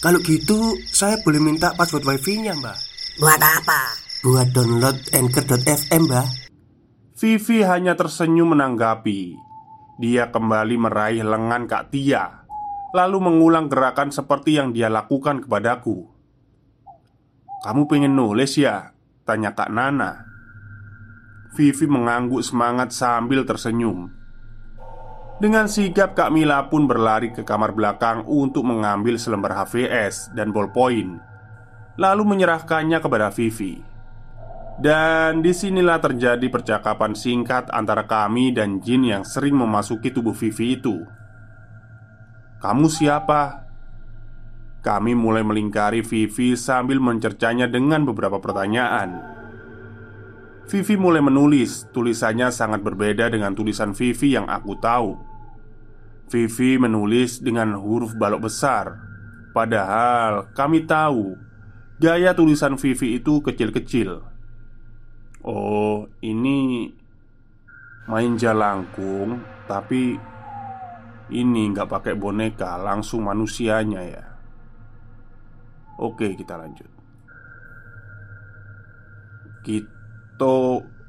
Kalau gitu, saya boleh minta password wifi-nya, Mbak. Buat apa? Buat download Anchor.fm, Mbak. Vivi hanya tersenyum menanggapi. Dia kembali meraih lengan Kak Tia, lalu mengulang gerakan seperti yang dia lakukan kepadaku. "Kamu pengen nulis ya?" tanya Kak Nana. Vivi mengangguk semangat sambil tersenyum. Dengan sigap Kak Mila pun berlari ke kamar belakang untuk mengambil selembar HVS dan ballpoint Lalu menyerahkannya kepada Vivi Dan di sinilah terjadi percakapan singkat antara kami dan Jin yang sering memasuki tubuh Vivi itu Kamu siapa? Kami mulai melingkari Vivi sambil mencercanya dengan beberapa pertanyaan Vivi mulai menulis, tulisannya sangat berbeda dengan tulisan Vivi yang aku tahu. Vivi menulis dengan huruf balok besar, padahal kami tahu gaya tulisan Vivi itu kecil-kecil. Oh, ini main jalangkung, tapi ini nggak pakai boneka, langsung manusianya ya. Oke, kita lanjut. Kita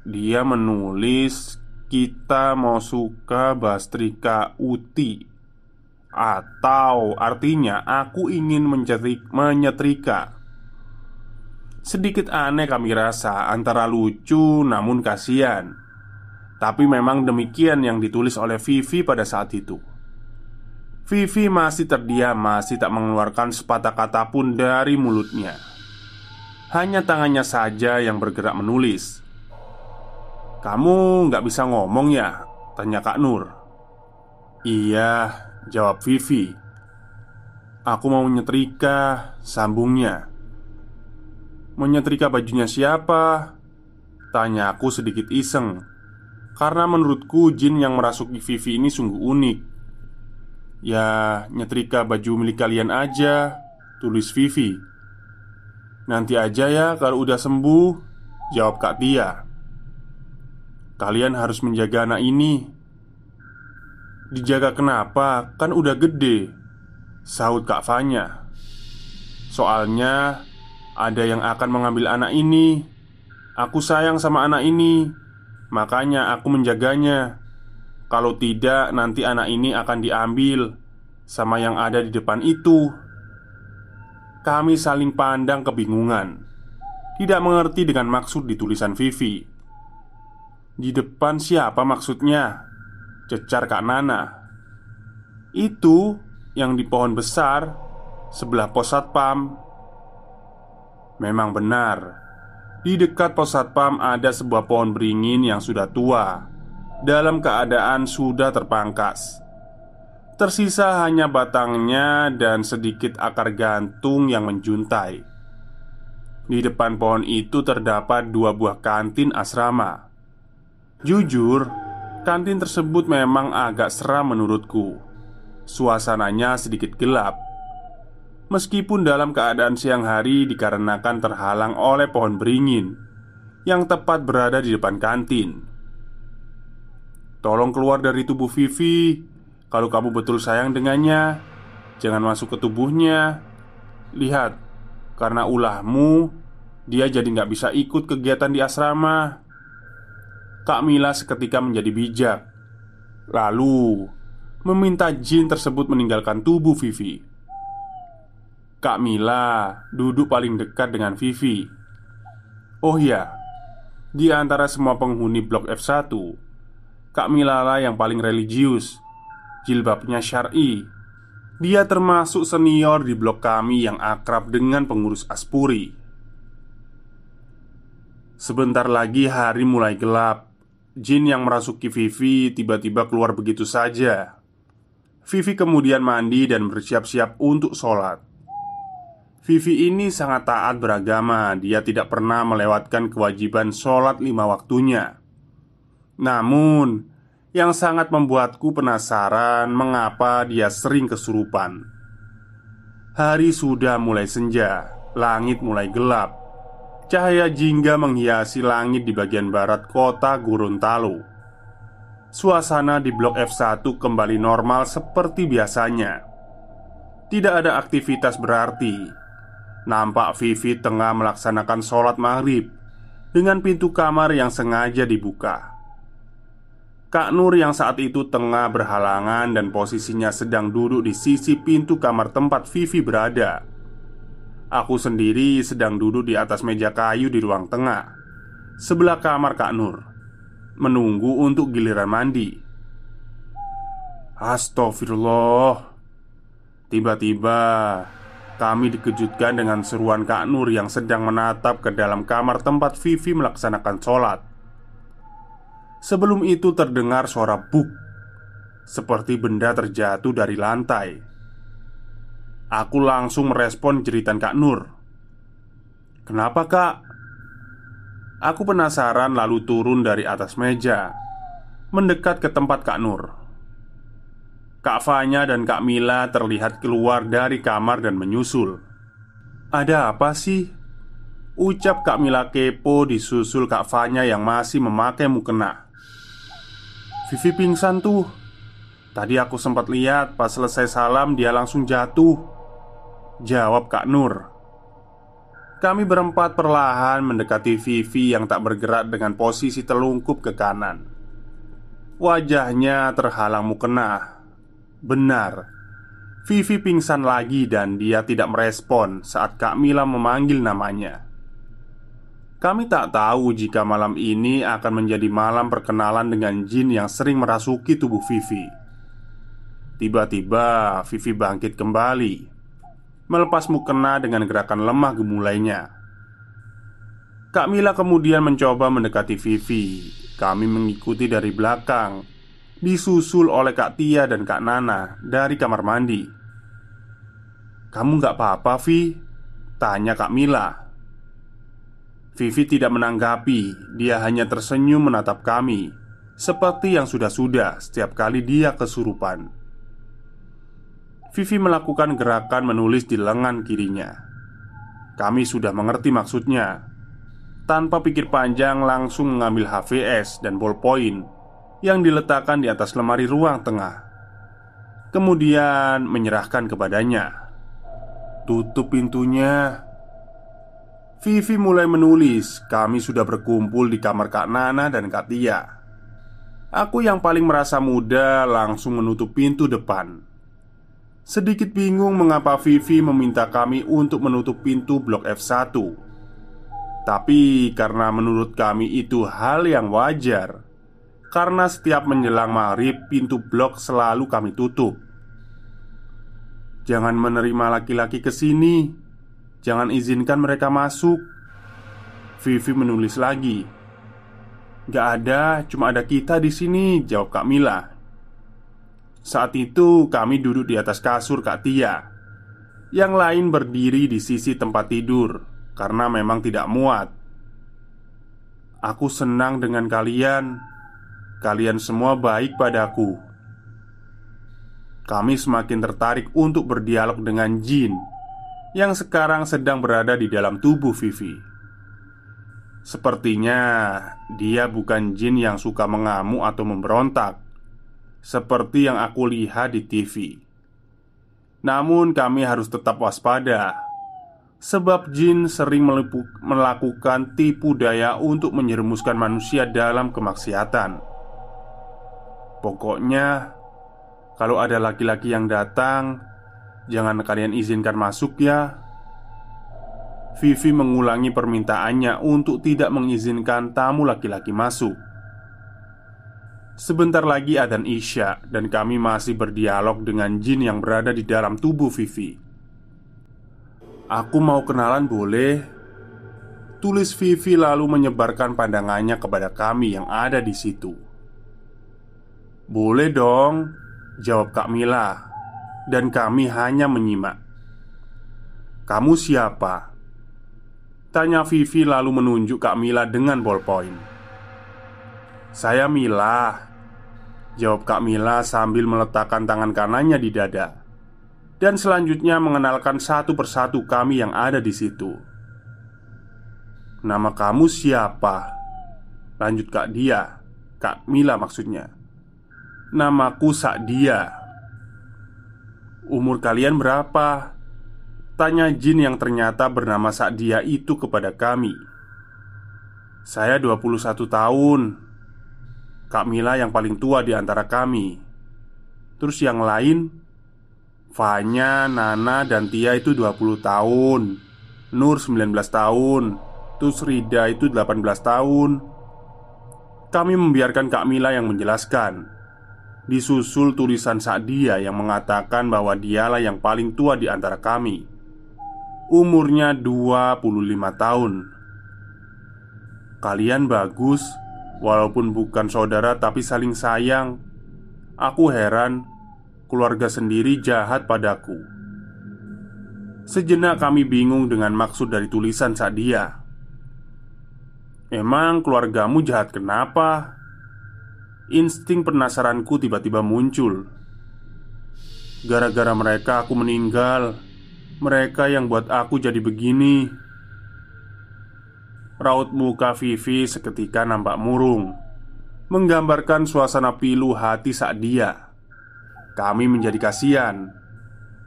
dia menulis kita mau suka Bastrika Uti Atau artinya aku ingin menyetrika, Sedikit aneh kami rasa antara lucu namun kasihan. Tapi memang demikian yang ditulis oleh Vivi pada saat itu. Vivi masih terdiam, masih tak mengeluarkan sepatah kata pun dari mulutnya. Hanya tangannya saja yang bergerak menulis kamu nggak bisa ngomong ya? Tanya Kak Nur. Iya, jawab Vivi. Aku mau nyetrika, sambungnya. Menyetrika bajunya siapa? Tanya aku sedikit iseng. Karena menurutku jin yang merasuki Vivi ini sungguh unik. Ya, nyetrika baju milik kalian aja Tulis Vivi. Nanti aja ya kalau udah sembuh Jawab Kak Tia Kalian harus menjaga anak ini. Dijaga kenapa? Kan udah gede. Sahut Kak Fanya. Soalnya Ada yang akan mengambil anak ini. Aku sayang sama anak ini. Makanya aku menjaganya. Kalau tidak nanti anak ini akan diambil Sama yang ada di depan itu. Kami saling pandang kebingungan. Tidak mengerti dengan maksud di tulisan Vivi di depan siapa maksudnya? Cecar Kak Nana. Itu yang di pohon besar Sebelah pos satpam. Memang benar. Di dekat pos satpam ada sebuah pohon beringin yang sudah tua. Dalam keadaan sudah terpangkas. Tersisa hanya batangnya dan sedikit akar gantung yang menjuntai. Di depan pohon itu terdapat dua buah kantin asrama Jujur, kantin tersebut memang agak seram menurutku. Suasananya sedikit gelap, meskipun dalam keadaan siang hari dikarenakan terhalang oleh pohon beringin yang tepat berada di depan kantin. Tolong keluar dari tubuh Vivi. Kalau kamu betul sayang dengannya, jangan masuk ke tubuhnya. Lihat, karena ulahmu, dia jadi nggak bisa ikut kegiatan di asrama. Kak Mila seketika menjadi bijak. Lalu Meminta jin tersebut meninggalkan tubuh Vivi. Kak Mila duduk paling dekat dengan Vivi. Oh ya Di antara semua penghuni blok F1 Kak Mila lah yang paling religius Jilbabnya syari. Dia termasuk senior di blok kami yang akrab dengan pengurus Aspuri. Sebentar lagi hari mulai gelap Jin yang merasuki Vivi tiba-tiba keluar begitu saja. Vivi kemudian mandi dan bersiap-siap untuk sholat. Vivi ini sangat taat beragama. Dia tidak pernah melewatkan kewajiban sholat lima waktunya. Namun, yang sangat membuatku penasaran mengapa dia sering kesurupan. Hari sudah mulai senja, langit mulai gelap. Cahaya jingga menghiasi langit di bagian barat kota Gorontalo. Suasana di Blok F1 kembali normal seperti biasanya. Tidak ada aktivitas berarti Nampak Vivi tengah melaksanakan sholat maghrib Dengan pintu kamar yang sengaja dibuka Kak Nur yang saat itu tengah berhalangan dan posisinya sedang duduk di sisi pintu kamar tempat Vivi berada Aku sendiri sedang duduk di atas meja kayu di ruang tengah. Sebelah kamar Kak Nur. Menunggu untuk giliran mandi. Astagfirullah. Tiba-tiba kami dikejutkan dengan seruan Kak Nur yang sedang menatap ke dalam kamar tempat Vivi melaksanakan sholat. Sebelum itu terdengar suara buk Seperti benda terjatuh dari lantai Aku langsung merespon jeritan Kak Nur Kenapa kak? Aku penasaran lalu turun dari atas meja Mendekat ke tempat Kak Nur Kak Fanya dan Kak Mila terlihat keluar dari kamar dan menyusul. "Ada apa sih?" ucap Kak Mila kepo disusul Kak Fanya yang masih memakai mukena. "Vivi pingsan tuh. Tadi aku sempat lihat pas selesai salam dia langsung jatuh." Jawab Kak Nur. Kami berempat perlahan mendekati Vivi yang tak bergerak dengan posisi telungkup ke kanan. Wajahnya terhalang mukena Benar. Vivi pingsan lagi dan dia tidak merespon saat Kak Mila memanggil namanya. Kami tak tahu jika malam ini akan menjadi malam perkenalan dengan jin yang sering merasuki tubuh Vivi. Tiba-tiba Vivi bangkit kembali Melepas mukena dengan gerakan lemah gemulainya Kak Mila kemudian mencoba mendekati Vivi. Kami mengikuti dari belakang Disusul oleh Kak Tia dan Kak Nana dari kamar mandi. Kamu gak apa-apa Vi? Tanya Kak Mila. Vivi tidak menanggapi. Dia hanya tersenyum menatap kami Seperti yang sudah-sudah setiap kali dia kesurupan Vivi melakukan gerakan menulis di lengan kirinya Kami sudah mengerti maksudnya Tanpa pikir panjang langsung mengambil HVS dan ballpoint yang diletakkan di atas lemari ruang tengah. Kemudian menyerahkan kepadanya. "Tutup pintunya." Vivi mulai menulis. Kami sudah berkumpul di kamar Kak Nana dan Kak Tia. Aku yang paling merasa muda langsung menutup pintu depan. Sedikit bingung mengapa Vivi meminta kami untuk menutup pintu blok F1 Tapi karena menurut kami itu hal yang wajar. Karena setiap menjelang maghrib pintu blok selalu kami tutup. Jangan menerima laki-laki ke sini. Jangan izinkan mereka masuk. Vivi menulis lagi. Gak ada, cuma ada kita di sini Jawab Kak Mila Saat itu kami duduk di atas kasur Kak Tia Yang lain berdiri di sisi tempat tidur Karena memang tidak muat Aku senang dengan kalian Kalian semua baik padaku. Kami semakin tertarik untuk berdialog dengan jin yang sekarang sedang berada di dalam tubuh Vivi. Sepertinya dia bukan jin yang suka mengamuk atau memberontak, seperti yang aku lihat di TV. Namun, kami harus tetap waspada, sebab jin sering melakukan tipu daya untuk menyerumuskan manusia dalam kemaksiatan. Pokoknya, kalau ada laki-laki yang datang, jangan kalian izinkan masuk ya. Vivi mengulangi permintaannya untuk tidak mengizinkan tamu laki-laki masuk. Sebentar lagi adzan Isya dan kami masih berdialog dengan jin yang berada di dalam tubuh Vivi. Aku mau kenalan boleh? Tulis Vivi lalu menyebarkan pandangannya kepada kami yang ada di situ. Boleh dong, jawab Kak Mila Dan kami hanya menyimak Kamu siapa? Tanya Vivi lalu menunjuk Kak Mila dengan ballpoint Saya Mila. Jawab Kak Mila sambil meletakkan tangan kanannya di dada. Dan selanjutnya mengenalkan satu persatu kami yang ada di situ. Nama kamu siapa? Lanjut Kak Dia. Kak Mila maksudnya. Namaku Sakdia. Umur kalian berapa? Tanya jin yang ternyata bernama Sakdia itu kepada kami. Saya 21 tahun Kak Mila yang paling tua di antara kami. Terus yang lain Fanya, Nana, dan Tia itu 20 tahun. Nur 19 tahun. Terus Rida itu 18 tahun. Kami membiarkan Kak Mila yang menjelaskan. Disusul tulisan Sadia yang mengatakan bahwa dialah yang paling tua di antara kami. Umurnya 25 tahun. Kalian bagus Walaupun bukan saudara tapi saling sayang Aku heran Keluarga sendiri jahat padaku Sejenak kami bingung dengan maksud dari tulisan Sadia Emang keluargamu jahat kenapa? Insting penasaranku tiba-tiba muncul. Gara-gara mereka, aku meninggal. Mereka yang buat aku jadi begini. Raut muka Vivi seketika nampak murung, menggambarkan suasana pilu hati saat dia. Kami menjadi kasihan,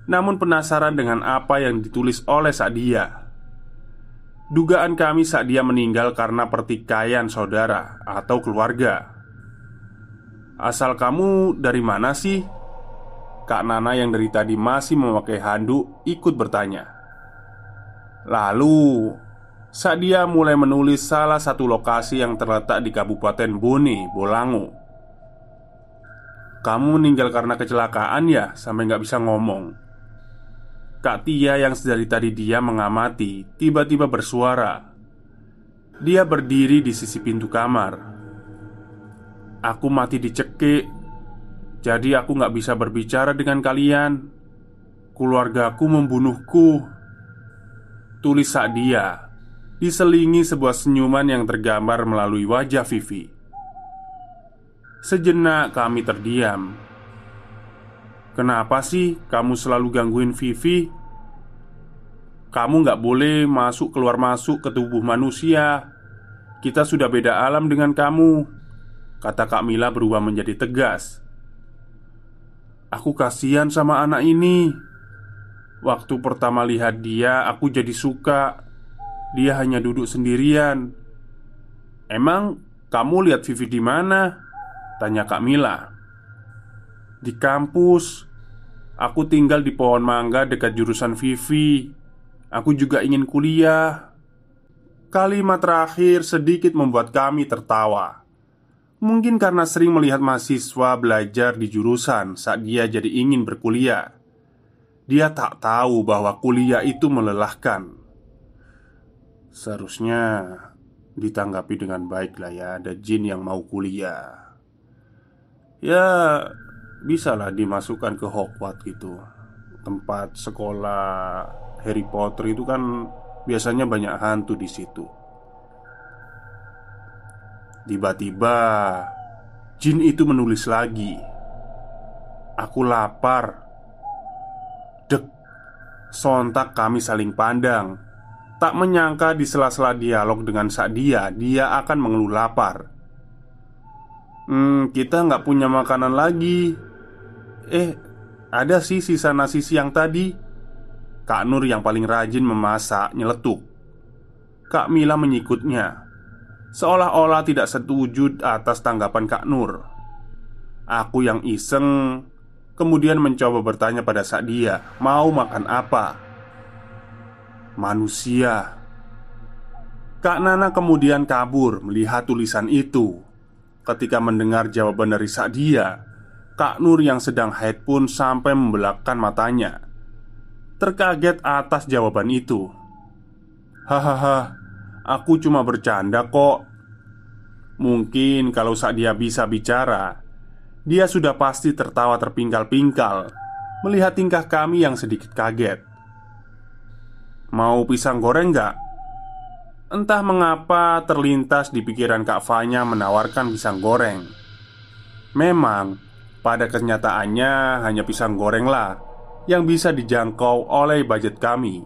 namun penasaran dengan apa yang ditulis oleh Sadia. Dugaan kami saat dia meninggal karena pertikaian saudara atau keluarga. Asal kamu dari mana sih? Kak Nana yang dari tadi masih memakai handuk ikut bertanya Lalu saat dia mulai menulis salah satu lokasi yang terletak di Kabupaten Bone, Bolango Kamu meninggal karena kecelakaan ya sampai nggak bisa ngomong. Kak Tia yang sedari tadi dia mengamati Tiba-tiba bersuara. Dia berdiri di sisi pintu kamar. Aku mati dicekik. Jadi aku gak bisa berbicara dengan kalian. Keluargaku membunuhku. Tulis saat dia Diselingi sebuah senyuman yang tergambar melalui wajah Vivi. Sejenak kami terdiam. Kenapa sih kamu selalu gangguin Vivi? Kamu gak boleh masuk keluar masuk ke tubuh manusia. Kita sudah beda alam dengan kamu Kata Kak Mila berubah menjadi tegas. Aku kasihan sama anak ini. Waktu pertama lihat dia, aku jadi suka Dia hanya duduk sendirian. Emang kamu lihat Vivi di mana? Tanya Kak Mila. Di kampus. Aku tinggal di pohon mangga dekat jurusan Vivi. Aku juga ingin kuliah. Kalimat terakhir sedikit membuat kami tertawa. Mungkin karena sering melihat mahasiswa belajar di jurusan saat dia jadi ingin berkuliah. Dia tak tahu bahwa kuliah itu melelahkan Seharusnya ditanggapi dengan baik lah ya. Ada jin yang mau kuliah. Ya bisalah dimasukkan ke Hogwarts gitu. Tempat sekolah Harry Potter itu kan biasanya banyak hantu di situ. Tiba-tiba Jin itu menulis lagi Aku lapar. Dek Sontak kami saling pandang Tak menyangka di sela-sela dialog dengan Sadia Dia akan mengeluh lapar. Hmm, kita nggak punya makanan lagi. Eh, ada sih sisa nasi siang tadi. Kak Nur yang paling rajin memasak nyeletuk. Kak Mila menyikutnya. Seolah-olah tidak setuju atas tanggapan Kak Nur. Aku yang iseng Kemudian mencoba bertanya pada Sadia Mau makan apa? Manusia. Kak Nana kemudian kabur melihat tulisan itu. Ketika mendengar jawaban dari Sadia Kak Nur yang sedang haid pun sampai membelakkan matanya. Terkaget atas jawaban itu. Hahaha Aku cuma bercanda kok. Mungkin kalau saat dia bisa bicara Dia sudah pasti tertawa terpingkal-pingkal Melihat tingkah kami yang sedikit kaget Mau pisang goreng nggak? Entah mengapa terlintas di pikiran Kak Fanya menawarkan pisang goreng Memang, pada kenyataannya hanya pisang goreng lah Yang bisa dijangkau oleh budget kami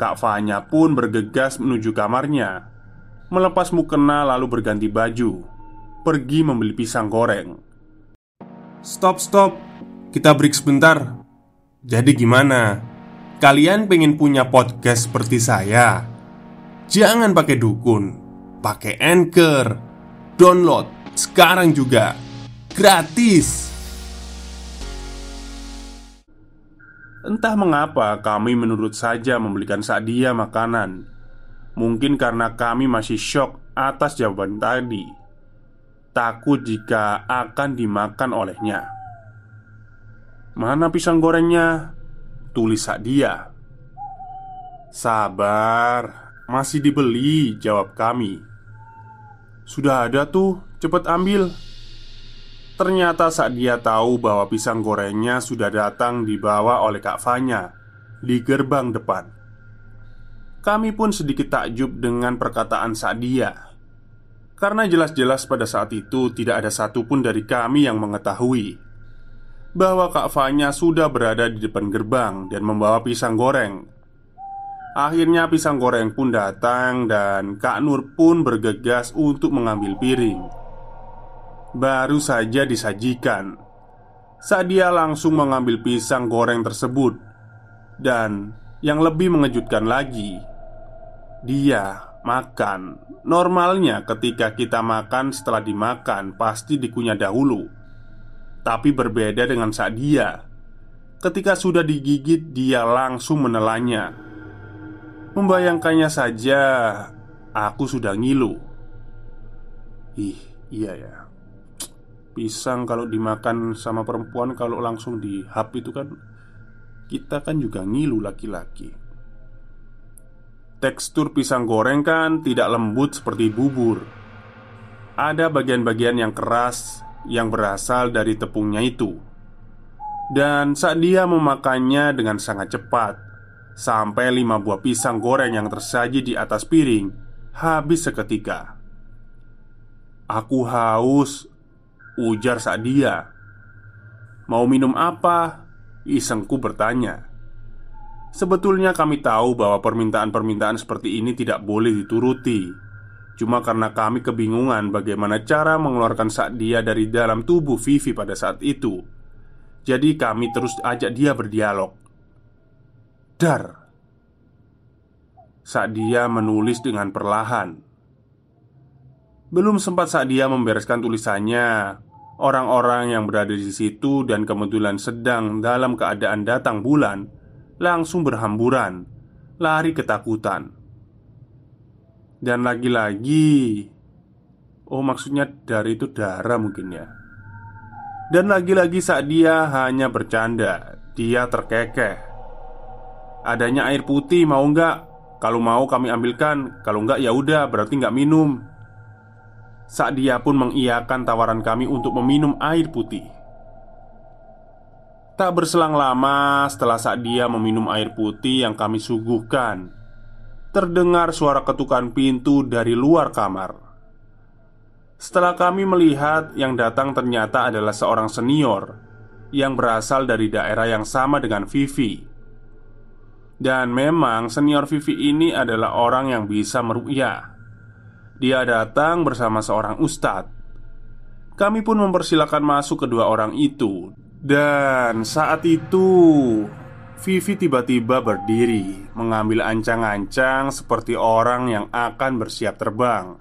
Kak Fanya pun bergegas menuju kamarnya Melepas mukena lalu berganti baju Pergi membeli pisang goreng Stop, stop. Kita break sebentar. Jadi gimana? Kalian pengen punya podcast seperti saya? Jangan pakai dukun, pakai Anchor. Download sekarang juga. Gratis. Entah mengapa kami menurut saja membelikan Sadia makanan Mungkin karena kami masih shock atas jawaban tadi Takut jika akan dimakan olehnya Mana pisang gorengnya? Tulis Sadia Sabar, masih dibeli, jawab kami. Sudah ada tuh, cepet ambil. Ternyata saat dia tahu bahwa pisang gorengnya sudah datang dibawa oleh Kak Fanya di gerbang depan. Kami pun sedikit takjub dengan perkataan Sadia. Karena jelas-jelas pada saat itu tidak ada satupun dari kami yang mengetahui Bahwa Kak Fanya sudah berada di depan gerbang dan membawa pisang goreng Akhirnya pisang goreng pun datang dan Kak Nur pun bergegas untuk mengambil piring baru saja disajikan. Saat dia langsung mengambil pisang goreng tersebut, dan yang lebih mengejutkan lagi, dia makan. Normalnya, ketika kita makan setelah dimakan, pasti dikunyah dahulu, tapi berbeda dengan saat dia. Ketika sudah digigit, dia langsung menelannya. Membayangkannya saja, aku sudah ngilu. Ih, iya ya. Pisang kalau dimakan sama perempuan kalau langsung di hap itu kan Kita kan juga ngilu laki-laki Tekstur pisang goreng kan tidak lembut seperti bubur Ada bagian-bagian yang keras yang berasal dari tepungnya itu. Dan saat dia memakannya dengan sangat cepat Sampai lima buah pisang goreng yang tersaji di atas piring Habis seketika. Aku haus Ujar saat dia. Mau minum apa? Isengku bertanya. Sebetulnya kami tahu bahwa permintaan-permintaan seperti ini tidak boleh dituruti Cuma karena kami kebingungan bagaimana cara mengeluarkan saat dia dari dalam tubuh Vivi pada saat itu. Jadi kami terus ajak dia berdialog. Dar Saat dia menulis dengan perlahan. Belum sempat saat dia membereskan tulisannya. Orang-orang yang berada di situ dan kebetulan sedang dalam keadaan datang bulan langsung berhamburan, lari ketakutan. Dan lagi-lagi, oh maksudnya dari itu darah mungkin ya. Dan lagi-lagi saat dia hanya bercanda, dia terkekeh. Adanya air putih mau nggak? Kalau mau kami ambilkan, kalau nggak ya udah berarti nggak minum. Saat dia pun mengiyakan tawaran kami untuk meminum air putih Tak berselang lama setelah saat dia meminum air putih yang kami suguhkan Terdengar suara ketukan pintu dari luar kamar. Setelah kami melihat yang datang ternyata adalah seorang senior Yang berasal dari daerah yang sama dengan Vivi. Dan memang senior Vivi ini adalah orang yang bisa merukyah dia datang bersama seorang ustadz. Kami pun mempersilahkan masuk kedua orang itu, dan saat itu Vivi tiba-tiba berdiri, mengambil ancang-ancang seperti orang yang akan bersiap terbang.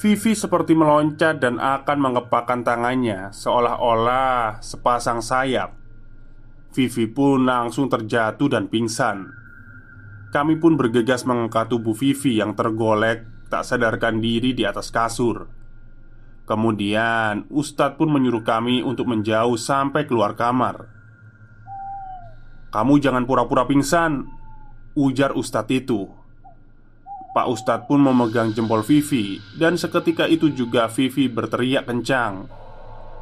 Vivi seperti meloncat dan akan mengepakkan tangannya, seolah-olah sepasang sayap. Vivi pun langsung terjatuh dan pingsan. Kami pun bergegas mengangkat tubuh Vivi yang tergolek tak sadarkan diri di atas kasur. Kemudian, Ustadz pun menyuruh kami untuk menjauh sampai keluar kamar. "Kamu jangan pura-pura pingsan," ujar Ustadz itu. Pak Ustadz pun memegang jempol Vivi, dan seketika itu juga Vivi berteriak kencang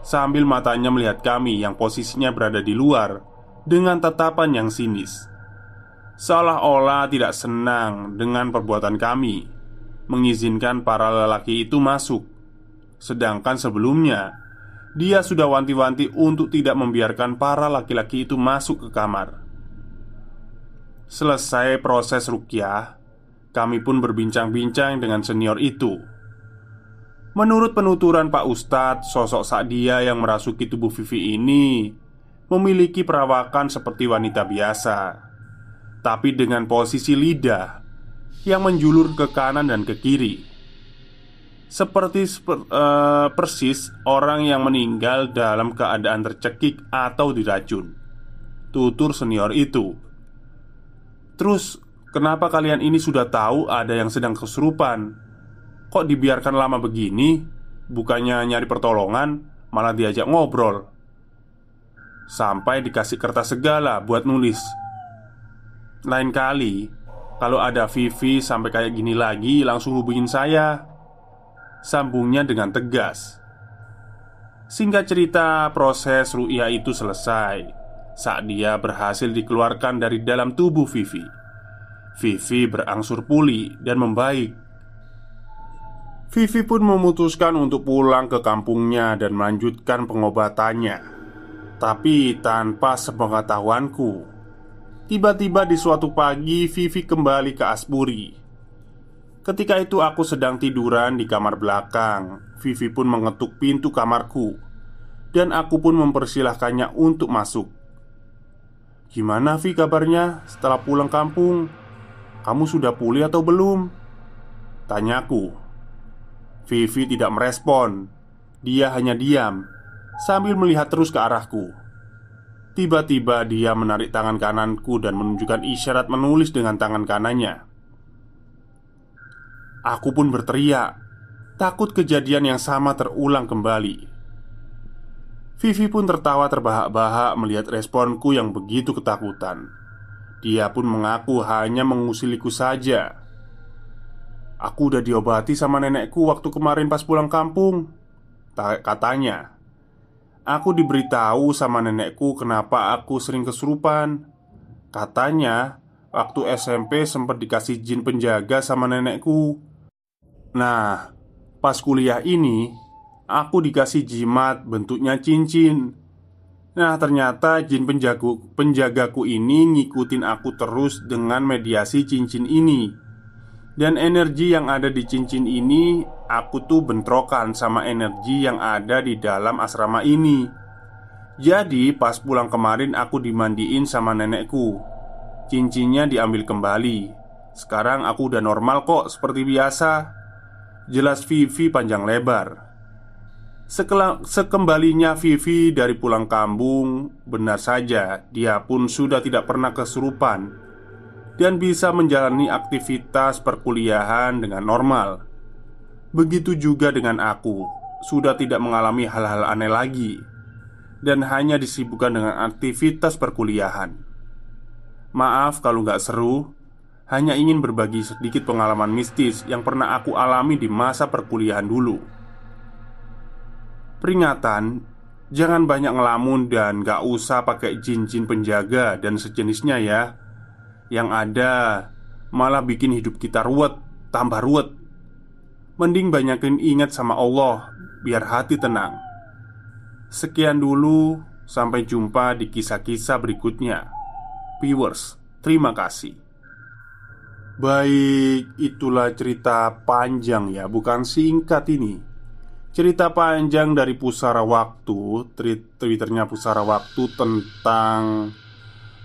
sambil matanya melihat kami yang posisinya berada di luar dengan tatapan yang sinis. Seolah-olah tidak senang dengan perbuatan kami Mengizinkan para lelaki itu masuk Sedangkan sebelumnya Dia sudah wanti-wanti untuk tidak membiarkan para laki-laki itu masuk ke kamar Selesai proses rukyah Kami pun berbincang-bincang dengan senior itu Menurut penuturan Pak Ustadz, sosok Sadia yang merasuki tubuh Vivi ini memiliki perawakan seperti wanita biasa, tapi dengan posisi lidah yang menjulur ke kanan dan ke kiri, seperti seper, uh, persis orang yang meninggal dalam keadaan tercekik atau diracun. Tutur senior itu. Terus, kenapa kalian ini sudah tahu ada yang sedang kesurupan? Kok dibiarkan lama begini? Bukannya nyari pertolongan, malah diajak ngobrol. Sampai dikasih kertas segala buat nulis. Lain kali, kalau ada Vivi sampai kayak gini lagi, langsung hubungin saya. Sambungnya dengan tegas. Singkat cerita, proses ru'ya itu selesai saat dia berhasil dikeluarkan dari dalam tubuh Vivi. Vivi berangsur pulih dan membaik. Vivi pun memutuskan untuk pulang ke kampungnya dan melanjutkan pengobatannya. Tapi tanpa sepengetahuanku Tiba-tiba di suatu pagi Vivi kembali ke Asburi Ketika itu aku sedang tiduran di kamar belakang. Vivi pun mengetuk pintu kamarku. Dan aku pun mempersilahkannya untuk masuk Gimana Vi kabarnya setelah pulang kampung? Kamu sudah pulih atau belum? Tanyaku Vivi tidak merespon. Dia hanya diam sambil melihat terus ke arahku. Tiba-tiba dia menarik tangan kananku dan menunjukkan isyarat menulis dengan tangan kanannya. Aku pun berteriak, takut kejadian yang sama terulang kembali. Vivi pun tertawa terbahak-bahak melihat responku yang begitu ketakutan. Dia pun mengaku hanya mengusiliku saja. Aku udah diobati sama nenekku waktu kemarin pas pulang kampung Katanya. Aku diberitahu sama nenekku kenapa aku sering kesurupan. Katanya Waktu SMP sempat dikasih jin penjaga sama nenekku. Nah Pas kuliah ini Aku dikasih jimat bentuknya cincin. Nah ternyata jin penjagu, penjagaku ini ngikutin aku terus dengan mediasi cincin ini. Dan energi yang ada di cincin ini Aku tuh bentrokan sama energi yang ada di dalam asrama ini. Jadi pas pulang kemarin aku dimandiin sama nenekku. Cincinnya diambil kembali. Sekarang aku udah normal kok seperti biasa. Jelas Vivi panjang lebar Sekembalinya Vivi dari pulang kampung Benar saja dia pun sudah tidak pernah kesurupan dan bisa menjalani aktivitas perkuliahan dengan normal. Begitu juga dengan aku, sudah tidak mengalami hal-hal aneh lagi dan hanya disibukkan dengan aktivitas perkuliahan. Maaf kalau nggak seru, hanya ingin berbagi sedikit pengalaman mistis yang pernah aku alami di masa perkuliahan dulu. Peringatan, jangan banyak ngelamun dan gak usah pakai jin-jin penjaga dan sejenisnya ya yang ada malah bikin hidup kita ruwet, tambah ruwet. Mending banyakin ingat sama Allah biar hati tenang. Sekian dulu, sampai jumpa di kisah-kisah berikutnya. Viewers, terima kasih. Baik, itulah cerita panjang ya, bukan singkat ini. Cerita panjang dari Pusara Waktu, Twitternya Pusara Waktu tentang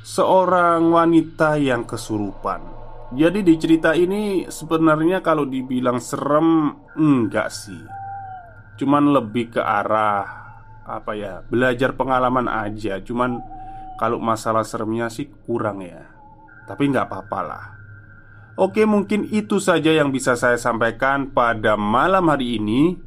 seorang wanita yang kesurupan. Jadi di cerita ini sebenarnya kalau dibilang serem enggak sih. Cuman lebih ke arah apa ya? Belajar pengalaman aja. Cuman kalau masalah seremnya sih kurang ya. Tapi nggak apa-apa lah. Oke, mungkin itu saja yang bisa saya sampaikan pada malam hari ini.